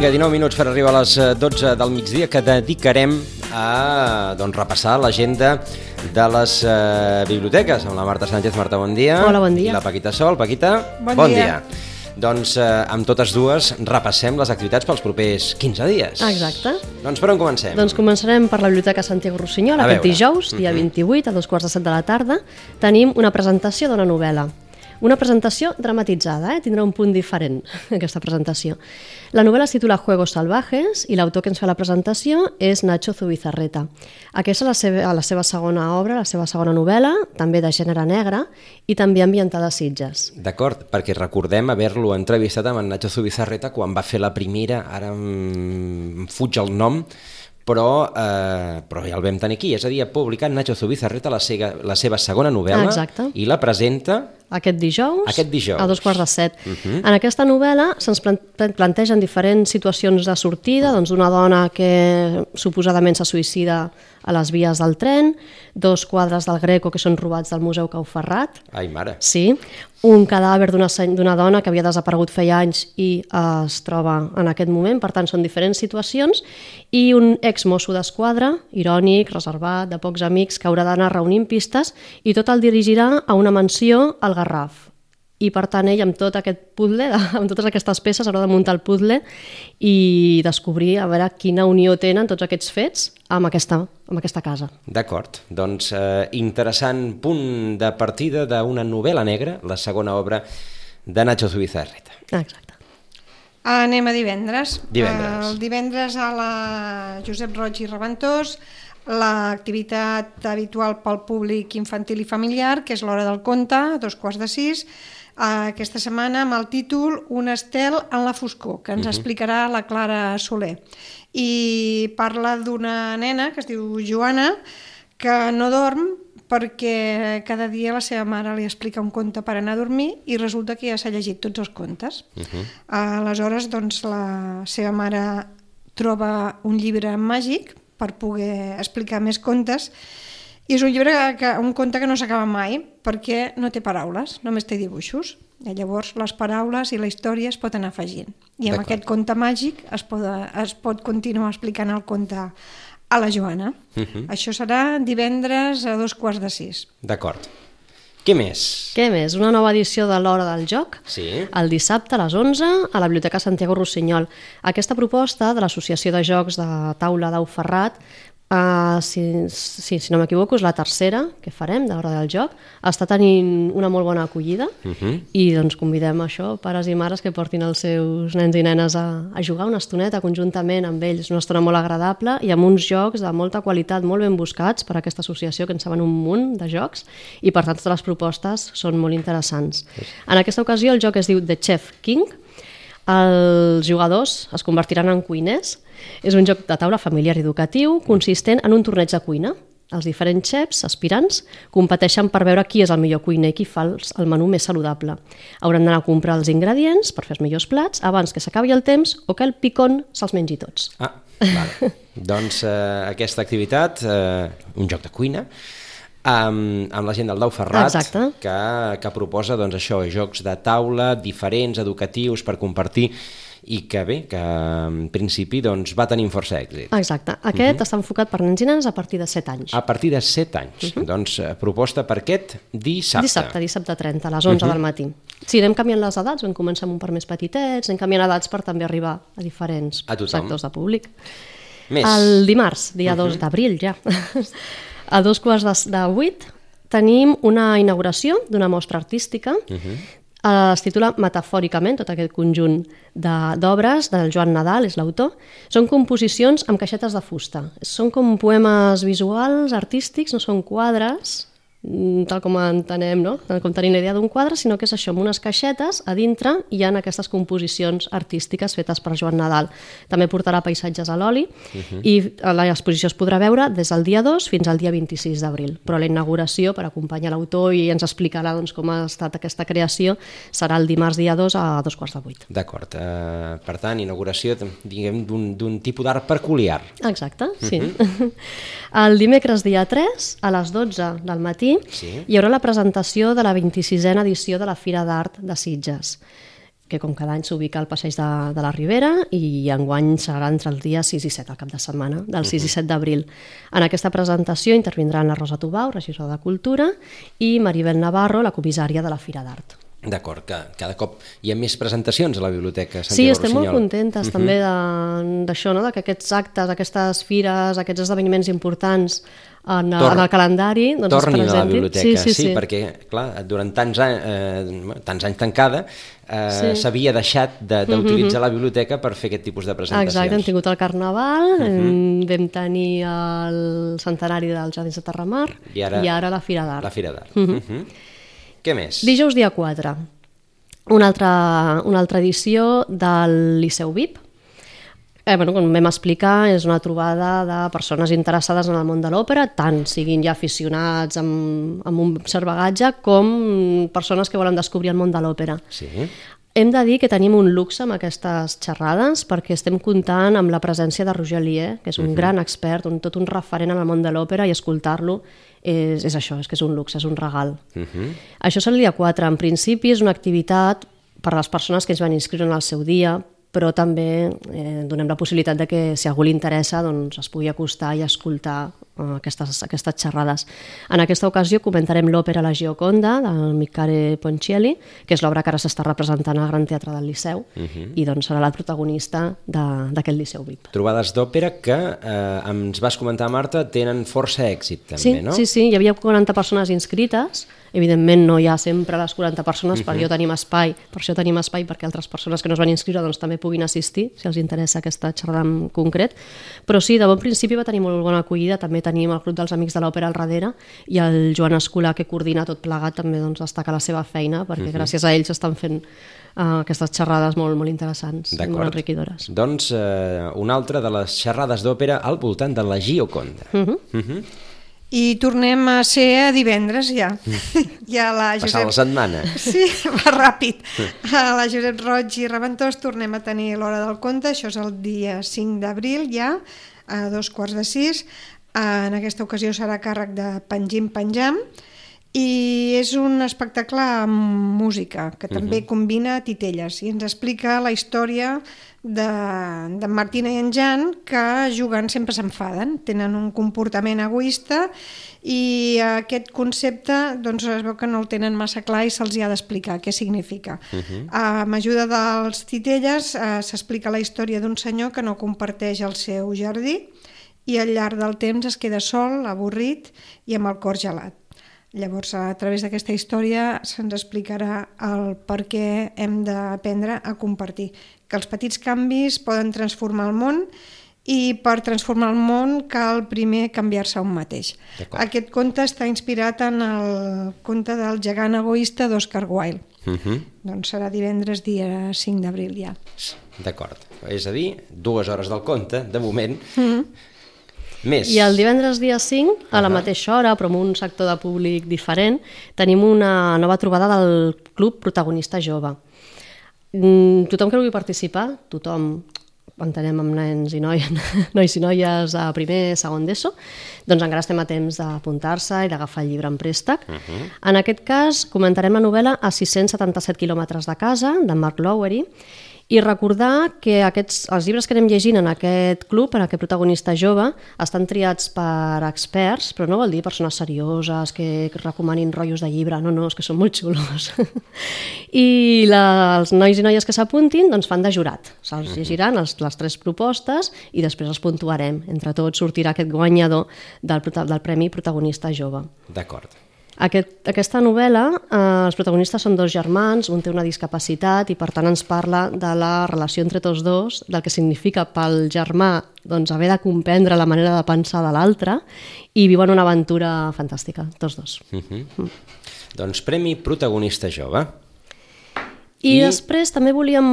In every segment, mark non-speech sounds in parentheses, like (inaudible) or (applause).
Vinga, 19 minuts per arribar a les eh, 12 del migdia que dedicarem a doncs, repassar l'agenda de les eh, biblioteques amb la Marta Sánchez. Marta, bon dia. Hola, bon dia. I la Paquita Sol. Paquita, Bon dia. Doncs eh, amb totes dues repassem les activitats pels propers 15 dies. Exacte. Doncs per on comencem? Doncs començarem per la Biblioteca Santiago Rossinyol, A aquest veure. dijous, dia 28, a dos quarts de set de la tarda. Tenim una presentació d'una novel·la. Una presentació dramatitzada, eh? tindrà un punt diferent (laughs) aquesta presentació. La novel·la es titula Juegos Salvajes i l'autor que ens fa la presentació és Nacho Zubizarreta. Aquesta és la seva, la seva segona obra, la seva segona novel·la, també de gènere negre i també ambientada a Sitges. D'acord, perquè recordem haver-lo entrevistat amb en Nacho Zubizarreta quan va fer la primera, ara em, em fuig el nom, però, eh, però ja el vam tenir aquí. És a dir, ha publicat Nacho Zubizarreta la, seva, la seva segona novel·la Exacte. i la presenta Aquest dijous, Aquest dijous. a dos quarts de set. Uh -huh. En aquesta novel·la se'ns plan- plantegen diferents situacions de sortida doncs d'una dona que suposadament se suïcida a les vies del tren, dos quadres del Greco que són robats del Museu Cau Ferrat, Ai, mare. Sí, un cadàver d'una dona que havia desaparegut feia anys i eh, es troba en aquest moment, per tant són diferents situacions, i un ex-mosso d'esquadra, irònic, reservat, de pocs amics, que haurà d'anar reunint pistes i tot el dirigirà a una mansió al Garraf. I per tant ell amb tot aquest puzzle, (laughs) amb totes aquestes peces haurà de muntar el puzzle i descobrir a veure quina unió tenen tots aquests fets amb aquesta, amb aquesta casa. D'acord, doncs eh, interessant punt de partida d'una novel·la negra, la segona obra de Nacho Zubizarreta. Exacte. Anem a divendres. Divendres. El divendres a la Josep Roig i Reventós l'activitat habitual pel públic infantil i familiar, que és l'hora del conte, a dos quarts de sis, eh, aquesta setmana amb el títol Un estel en la foscor, que ens explicarà la Clara Soler. I parla d'una nena que es diu Joana, que no dorm perquè cada dia la seva mare li explica un conte per anar a dormir i resulta que ja s'ha llegit tots els contes. Uh -huh. Aleshores, doncs, la seva mare troba un llibre màgic per poder explicar més contes i és un llibre, que, un conte que no s'acaba mai perquè no té paraules, només té dibuixos. I llavors les paraules i la història es anar afegint. I amb aquest conte màgic es pot, es pot continuar explicant el conte a la Joana. Uh -huh. Això serà divendres a dos quarts de sis. D'acord. Què més? Què més? Una nova edició de l'Hora del Joc, Sí. el dissabte a les 11 a la Biblioteca Santiago Rossinyol. Aquesta proposta de l'Associació de Jocs de Taula d'Au Ferrat, uh, si, si, si no m'equivoco, és la tercera que farem de l'Hora del Joc. Està tenint una molt bona acollida Uh -huh. i doncs convidem a això, pares i mares que portin els seus nens i nenes a, a jugar una estoneta conjuntament amb ells, una estona molt agradable i amb uns jocs de molta qualitat, molt ben buscats per aquesta associació que en saben un munt de jocs i per tant totes les propostes són molt interessants. En aquesta ocasió el joc es diu The Chef King, els jugadors es convertiran en cuiners. És un joc de taula familiar i educatiu consistent en un torneig de cuina. Els diferents xefs, aspirants, competeixen per veure qui és el millor cuiner i qui fa el menú més saludable. Hauran d'anar a comprar els ingredients per fer els millors plats abans que s'acabi el temps o que el picon se'ls mengi tots. Ah, vale. (laughs) doncs eh, aquesta activitat, eh, un joc de cuina, amb, amb la gent del Dau Ferrat, Exacte. que, que proposa doncs, això, jocs de taula diferents, educatius, per compartir, i que bé, que en principi doncs, va tenint força èxit. Exacte. Aquest està enfocat per nens i nenes a partir de 7 anys. A partir de 7 anys. Doncs eh, proposta per aquest dissabte. Dissabte, dissabte 30, a les 11 del matí. Sí, anem canviant les edats, vam començar amb un per més petitets, anem canviant edats per també arribar a diferents A tothom. sectors de públic. Més. El dimarts, dia 2 d'abril ja, (laughs) a dos quarts de, de 8, tenim una inauguració d'una mostra artística Eh, es titula Metafòricament, tot aquest conjunt de- d'obres del Joan Nadal, és l'autor. Són composicions amb caixetes de fusta. Són com poemes visuals, artístics, no són quadres, tal com entenem, no? Com tenim la idea d'un quadre, sinó que és això, amb unes caixetes, a dintre hi ha aquestes composicions artístiques fetes per Joan Nadal. També portarà paisatges a l'oli i l'exposició es podrà veure des del dia 2 fins al dia 26 d'abril. Però la inauguració, per acompanyar l'autor i ens explicarà doncs, com ha estat aquesta creació, serà el dimarts dia 2 a dos quarts de 8. D'acord. Eh, per tant, inauguració diguem d'un tipus d'art peculiar. Exacte, sí. (laughs) El dimecres dia 3, a les 12 del matí, Sí. hi haurà la presentació de la 26a edició de la Fira d'Art de Sitges. que com cada any s'ubica al passeig de, de la Ribera i enguany serà entre els dies 6 i 7, al cap de setmana, del 6 i 7 d'abril. En aquesta presentació intervindran la Rosa Tubau, regidora de Cultura, i Maribel Navarro, la comissària de la Fira d'Art. D'acord, que cada cop hi ha més presentacions a la Biblioteca Sí, Santiago estem molt Rossinyol. contentes uh -huh. també d'això, no? de que aquests actes, aquestes fires, aquests esdeveniments importants en, Tor- en el calendari doncs, es Tornin a la biblioteca, sí, sí, sí. perquè clar, durant tants, anys, eh, tants anys tancada eh, Sí. Mhm, s'havia deixat de- d'utilitzar la biblioteca per fer aquest tipus de presentacions. Exacte, hem tingut el Carnaval, uh -huh. vam tenir el centenari dels Jardins de Terramar I ara- i ara la Fira d'Art. La Fira d'Art. Uh -huh. Què més? Dijous dia 4, una altra, una altra edició del Liceu VIP. Eh, bueno, com vam explicar, és una trobada de persones interessades en el món de l'òpera, tant siguin ja aficionats amb, amb un cert bagatge com persones que volen descobrir el món de l'òpera. Sí. Hem de dir que tenim un luxe amb aquestes xerrades perquè estem comptant amb la presència de Roger Lier, que és un uh -huh. gran expert, un, tot un referent en el món de l'òpera i escoltar-lo és, és això, és que és un luxe, és un regal. Uh -huh. Això és el dia 4. En principi és una activitat per a les persones que es van inscriure en el seu dia, però també eh, donem la possibilitat de que si algú li interessa doncs, es pugui acostar i escoltar eh, aquestes, aquestes xerrades. En aquesta ocasió comentarem l'òpera La Gioconda del Miccare Ponchielli, que és l'obra que ara s'està representant al Gran Teatre del Liceu uh -huh. i doncs serà la protagonista de- d'aquest Liceu VIP. Trobades d'òpera que, eh, ens vas comentar, Marta, tenen força èxit també, Sí, no? sí, sí, hi havia 40 persones inscrites, evidentment no hi ha sempre les 40 persones, per allò tenim espai, per això tenim espai perquè altres persones que no es van inscriure doncs, també puguin assistir, si els interessa aquesta xerrada en concret, però sí, de bon principi va tenir molt bona acollida, també tenim el Club dels Amics de l'Òpera al darrere i el Joan Escolà que coordina tot plegat també doncs, destaca la seva feina perquè gràcies a ells estan fent uh, aquestes xerrades molt, molt interessants i molt enriquidores. Doncs eh, una altra de les xerrades d'òpera al voltant de la Gioconda. Uh -huh. Uh -huh. I tornem a ser a divendres ja. (laughs) ja la Passar la setmana. (laughs) Sí, va ràpid. A la Josep Roig i Reventós tornem a tenir l'hora del conte, això és el dia 5 d'abril ja, a dos quarts de sis. En aquesta ocasió serà càrrec de Penjim Penjam i és un espectacle amb música que també uh -huh. combina titelles i ens explica la història de, de Martina i en Jan que jugant sempre s'enfaden, tenen un comportament egoista i aquest concepte doncs, es veu que no el tenen massa clar i se'ls ha d'explicar què significa. Uh -huh. Amb ajuda dels titelles eh, s'explica la història d'un senyor que no comparteix el seu jardí i al llarg del temps es queda sol, avorrit i amb el cor gelat. Llavors, a través d'aquesta història se'ns explicarà el per què hem d'aprendre a compartir, que els petits canvis poden transformar el món i per transformar el món cal primer canviar-se un mateix. Aquest conte està inspirat en el conte del gegant egoista d'Oscar Wilde. Uh -huh. Doncs serà divendres dia 5 d'abril ja. D'acord. És a dir, dues hores del conte, de moment. Uh -huh. Més. I el divendres dia 5, a la mateixa hora, però amb un sector de públic diferent, tenim una nova trobada del Club Protagonista Jove. Mm, Tothom que vulgui participar, tothom entenem amb nens i noies, (laughs) nois i noies a primer, segon d'ESO, doncs encara estem a temps d'apuntar-se i d'agafar el llibre en préstec. Uh -huh. En aquest cas, comentarem la novel·la a 677 quilòmetres de casa, de Mark Lowery, i recordar que aquests, els llibres que anem llegint en aquest club, en aquest protagonista jove, estan triats per experts, però no vol dir persones serioses que recomanin rotllos de llibre, no, no, és que són molt xulos. (laughs) I la, els nois i noies que s'apuntin doncs fan de jurat. Se'ls llegiran els, les tres propostes i després els puntuarem. Entre tots sortirà aquest guanyador del, del Premi Protagonista Jove. D'acord. Aquest, aquesta novel·la, eh, els protagonistes són dos germans, un té una discapacitat i per tant ens parla de la relació entre tots dos, del que significa pel germà doncs, haver de comprendre la manera de pensar de l'altre i viuen una aventura fantàstica, tots dos. Uh -huh. Doncs Premi Protagonista Jove. I, I- després també volíem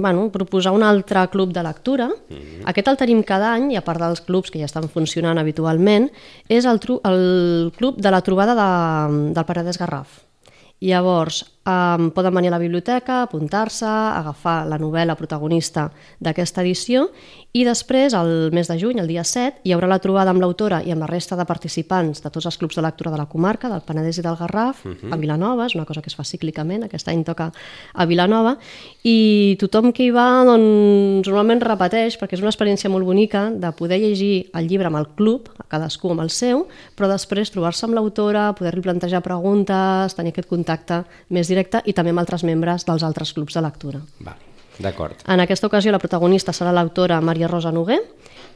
bueno, proposar un altre club de lectura. Mm -hmm. Aquest el tenim cada any, i a part dels clubs que ja estan funcionant habitualment, és el, el club de la trobada de, del Paredes Garraf. Llavors, um, poden venir a la biblioteca, apuntar-se, agafar la novel·la protagonista d'aquesta edició i després, el mes de juny, el dia 7, hi haurà la trobada amb l'autora i amb la resta de participants de tots els clubs de lectura de la comarca, del Penedès i del Garraf, uh -huh. a Vilanova, és una cosa que es fa cíclicament, aquest any toca a Vilanova, i tothom que hi va doncs, normalment repeteix, perquè és una experiència molt bonica de poder llegir el llibre amb el club, cadascú amb el seu, però després trobar-se amb l'autora, poder-li plantejar preguntes, tenir aquest contacte més directe i també amb altres membres dels altres clubs de lectura. Vale. D'acord. En aquesta ocasió la protagonista serà l'autora Maria Rosa Noguer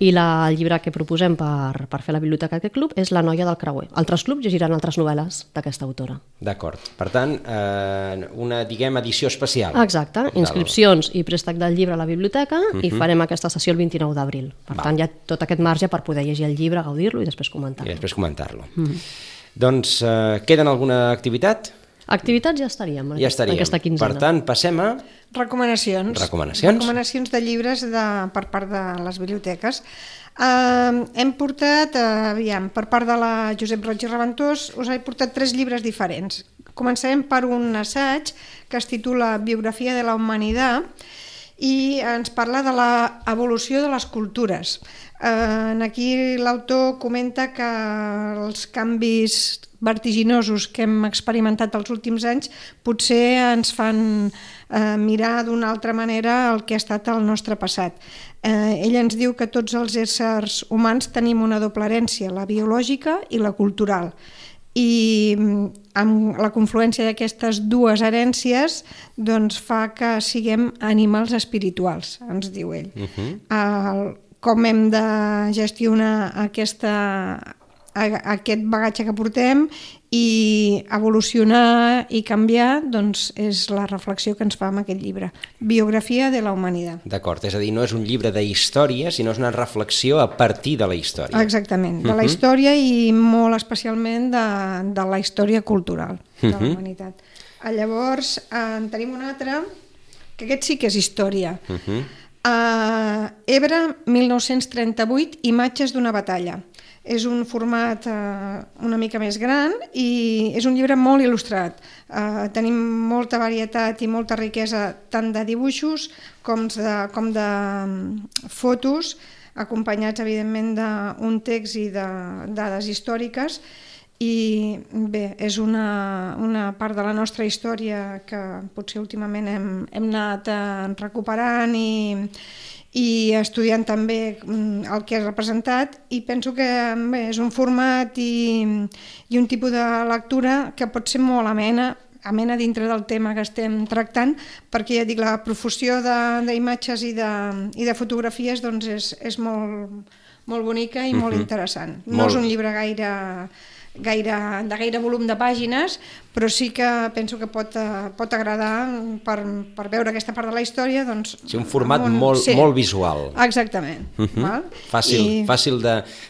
i la, el llibre que proposem per, per fer la biblioteca d'aquest club és La noia del creuer. Altres clubs llegiran altres novel·les d'aquesta autora. D'acord. Per tant, eh, una, diguem, edició especial. Exacte. Inscripcions i préstec del llibre a la biblioteca uh -huh. i farem aquesta sessió el 29 d'abril. Per Va. tant, hi ha tot aquest marge per poder llegir el llibre, gaudir-lo i després comentar-lo. I després comentar-lo. Mm -hmm. Doncs, eh, queden alguna activitat? Activitats ja estaríem, Ja estaríem. aquesta quinzena. Per tant, passem a... Recomanacions. Recomanacions. Recomanacions de llibres de, per part de les biblioteques. Uh, hem portat, uh, aviam, per part de la Josep Roig i Reventós, us he portat tres llibres diferents. Començarem per un assaig que es titula Biografia de la Humanitat i ens parla de l'evolució de les cultures. Eh, aquí l'autor comenta que els canvis vertiginosos que hem experimentat els últims anys potser ens fan eh, mirar d'una altra manera el que ha estat el nostre passat. Eh, ell ens diu que tots els éssers humans tenim una doble herència, la biològica i la cultural i amb la confluència d'aquestes dues herències doncs fa que siguem animals espirituals, ens diu ell. Uh -huh. El, com hem de gestionar aquesta, aquest bagatge que portem i evolucionar i canviar doncs és la reflexió que ens fa amb aquest llibre Biografia de la Humanitat D'acord, és a dir, no és un llibre de història sinó és una reflexió a partir de la història Exactament, de la història uh -huh. i molt especialment de, de la història cultural de la humanitat uh -huh. Llavors en tenim un altre que aquest sí que és història uh -huh. uh, Ebre 1938, imatges d'una batalla és un format eh, una mica més gran i és un llibre molt il·lustrat. Eh, tenim molta varietat i molta riquesa tant de dibuixos com de, com de mm, fotos, acompanyats evidentment d'un text i de dades històriques i bé, és una, una part de la nostra història que potser últimament hem, hem anat eh, recuperant i, i estudiant també mm, el que ha representat i penso que bé, és un format i, i un tipus de lectura que pot ser molt amena amena dintre del tema que estem tractant perquè ja dic, la profusió d'imatges i, de, i de fotografies doncs és, és molt, molt bonica i molt uh -huh. interessant. No molt. és un llibre gaire gaire, de gaire volum de pàgines, però sí que penso que pot, eh, pot agradar per, per veure aquesta part de la història. Doncs, sí, un format un, molt, sí, molt visual. Exactament. Uh -huh. val? Fàcil, I... fàcil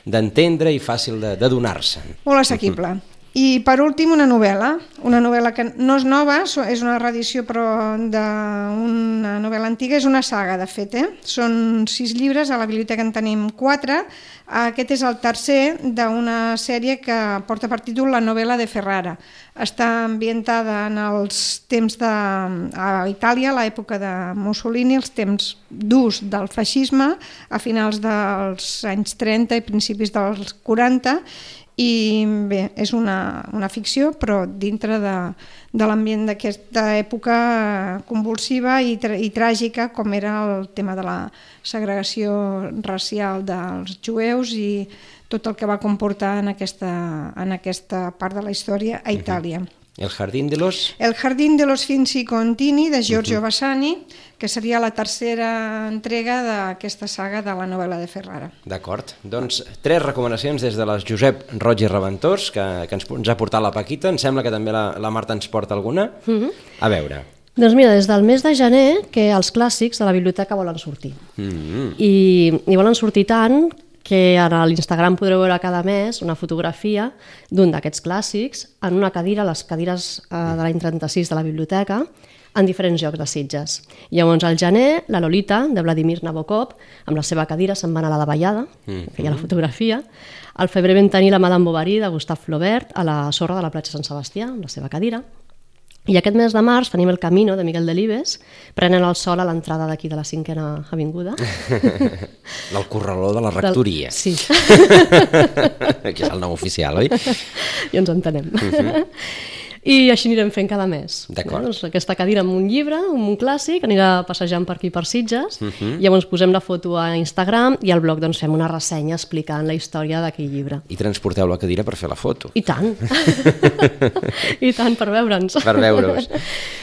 d'entendre de, i fàcil de, de donar-se. Molt assequible. Uh -huh. I per últim una novel·la, una novel·la que no és nova, és una reedició però d'una novel·la antiga, és una saga de fet, eh? són sis llibres, a la biblioteca en tenim quatre, aquest és el tercer d'una sèrie que porta per títol La novel·la de Ferrara. Està ambientada en els temps de a Itàlia, l'època de Mussolini, els temps durs del feixisme, a finals dels anys 30 i principis dels 40, i bé, és una, una ficció però dintre de, de l'ambient d'aquesta època convulsiva i, i tràgica com era el tema de la segregació racial dels jueus i tot el que va comportar en aquesta, en aquesta part de la història a Itàlia. Uh -huh. El Jardín de los... El Jardín de los Finzi Contini, de Giorgio uh -huh. Bassani, que seria la tercera entrega d'aquesta saga de la novel·la de Ferrara. D'acord. Doncs tres recomanacions des de les Josep Roig i Reventós, que, que ens, ens ha portat la Paquita. Em sembla que també la, la Marta ens porta alguna. Uh -huh. A veure. Doncs mira, des del mes de gener que els clàssics de la biblioteca volen sortir. Uh -huh. I, I volen sortir tant que a l'Instagram podreu veure cada mes una fotografia d'un d'aquests clàssics en una cadira, les cadires eh, de l'any 36 de la biblioteca, en diferents jocs de Sitges. Llavors, al gener, la Lolita, de Vladimir Nabokov, amb la seva cadira se'n va anar a la davallada, mm -hmm. feia la fotografia. Al febrer vam tenir la Madame Bovary, de Gustave Flaubert, a la sorra de la platja Sant Sebastià, amb la seva cadira. I aquest mes de març tenim el Camino de Miguel Delibes, prenen el sol a l'entrada d'aquí de la cinquena avinguda. (laughs) Del corraló de la rectoria. Del... Sí. (laughs) que és el nom oficial, oi? I ens entenem. Uh -huh. I així anirem fent cada mes. D'acord. Doncs aquesta cadira amb un llibre, amb un clàssic, anirà passejant per aquí per Sitges, uh -huh. llavors posem la foto a Instagram i al blog doncs, fem una ressenya explicant la història d'aquell llibre. I transporteu la cadira per fer la foto. I tant! (laughs) I tant, per veure'ns. Per veure-us.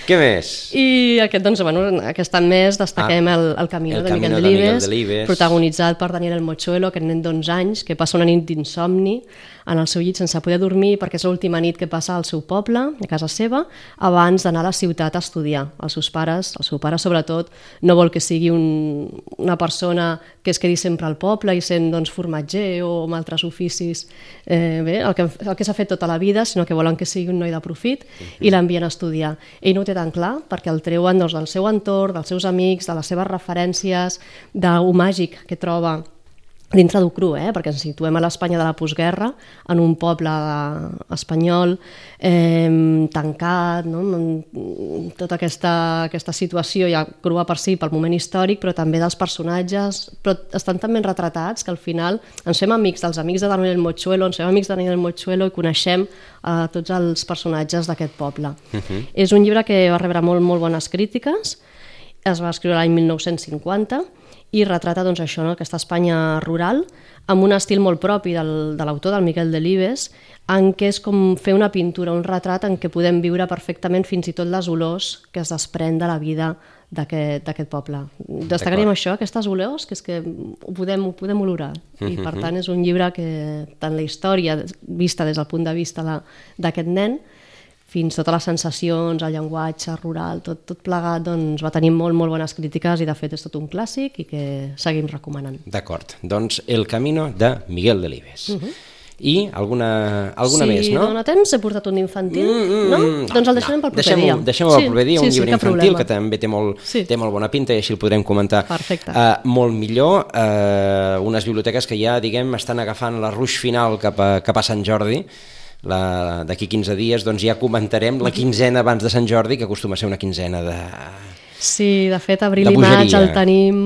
Què més? I aquest, doncs, bueno, aquest mes destaquem ah, el, el Camino, el de, Camino Miguel de Miguel Delibes, protagonitzat per Daniel El Mochuelo, aquest nen d'11 anys, que passa una nit d'insomni en el seu llit sense poder dormir perquè és l'última nit que passa al seu poble, a casa seva, abans d'anar a la ciutat a estudiar. Els seus pares, el seu pare sobretot, no vol que sigui un, una persona que es quedi sempre al poble i sent doncs, formatger o amb altres oficis, eh, bé, el que, el que s'ha fet tota la vida, sinó que volen que sigui un noi de profit i l'envien a estudiar. Ell no ho té tan clar perquè el treuen doncs, del seu entorn, dels seus amics, de les seves referències, d'un màgic que troba dintre d'Ucru, eh? perquè ens situem a l'Espanya de la postguerra, en un poble espanyol eh, tancat, no? tota aquesta, aquesta situació ja crua per si pel moment històric, però també dels personatges, però estan també retratats que al final ens fem amics dels amics de Daniel Mochuelo, ens fem amics de Daniel Mochuelo i coneixem a eh, tots els personatges d'aquest poble. Uh -huh. És un llibre que va rebre molt, molt bones crítiques, es va escriure l'any 1950 i retrata doncs, això, no? aquesta Espanya rural, amb un estil molt propi del, de l'autor, del Miquel Delibes, en què és com fer una pintura, un retrat en què podem viure perfectament fins i tot les olors que es desprèn de la vida d'aquest poble. Destacaríem això, aquestes olors, que és que ho podem, ho podem olorar. I per tant és un llibre que tant la història, vista des del punt de vista d'aquest nen, fins totes les sensacions, el llenguatge rural, tot, tot plegat, doncs va tenir molt, molt bones crítiques i de fet és tot un clàssic i que seguim recomanant. D'acord, doncs El Camino de Miguel Delibes. Uh -huh. I alguna, alguna si més, no? Si dona temps, he portat un infantil, mm, mm, no? no? Doncs el deixarem no. pel proper deixem dia. Deixem-ho sí, pel proper dia, sí, un llibre sí, infantil problema. que també té molt, sí. té molt bona pinta i així el podrem comentar Perfecte. Uh, molt millor. Uh, unes biblioteques que ja, diguem, estan agafant la ruix final cap a, cap a Sant Jordi, d'aquí 15 dies doncs ja comentarem la quinzena abans de Sant Jordi, que acostuma a ser una quinzena de... Sí, de fet, abril i maig el tenim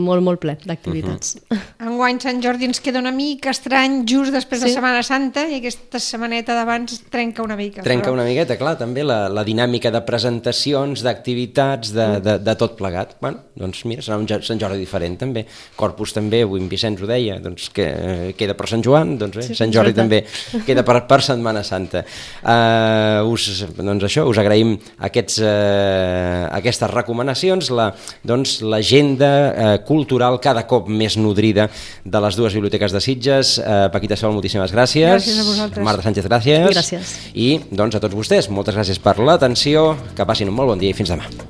molt, molt ple d'activitats. Uh (laughs) -huh. Enguany Sant Jordi ens queda una mica estrany just després sí. de Setmana Santa i aquesta setmaneta d'abans trenca una mica. Trenca però... una miqueta, clar, també la, la dinàmica de presentacions, d'activitats, de, de, de tot plegat. Bueno, doncs mira, serà un Sant Jordi diferent també. Corpus també, avui en Vicenç ho deia, doncs que eh, queda per Sant Joan, doncs bé, sí, Sant Jordi també queda per, per Setmana Santa. Uh, us, doncs això, us agraïm aquests, uh, aquestes recomanacions, l'agenda la, doncs, eh, cultural cada cop més nodrida de les dues biblioteques de Sitges. Eh, Paquita Sol, moltíssimes gràcies. Gràcies a vosaltres. Marta Sánchez, gràcies. Gràcies. I doncs a tots vostès, moltes gràcies per l'atenció, que passin un molt bon dia i fins demà.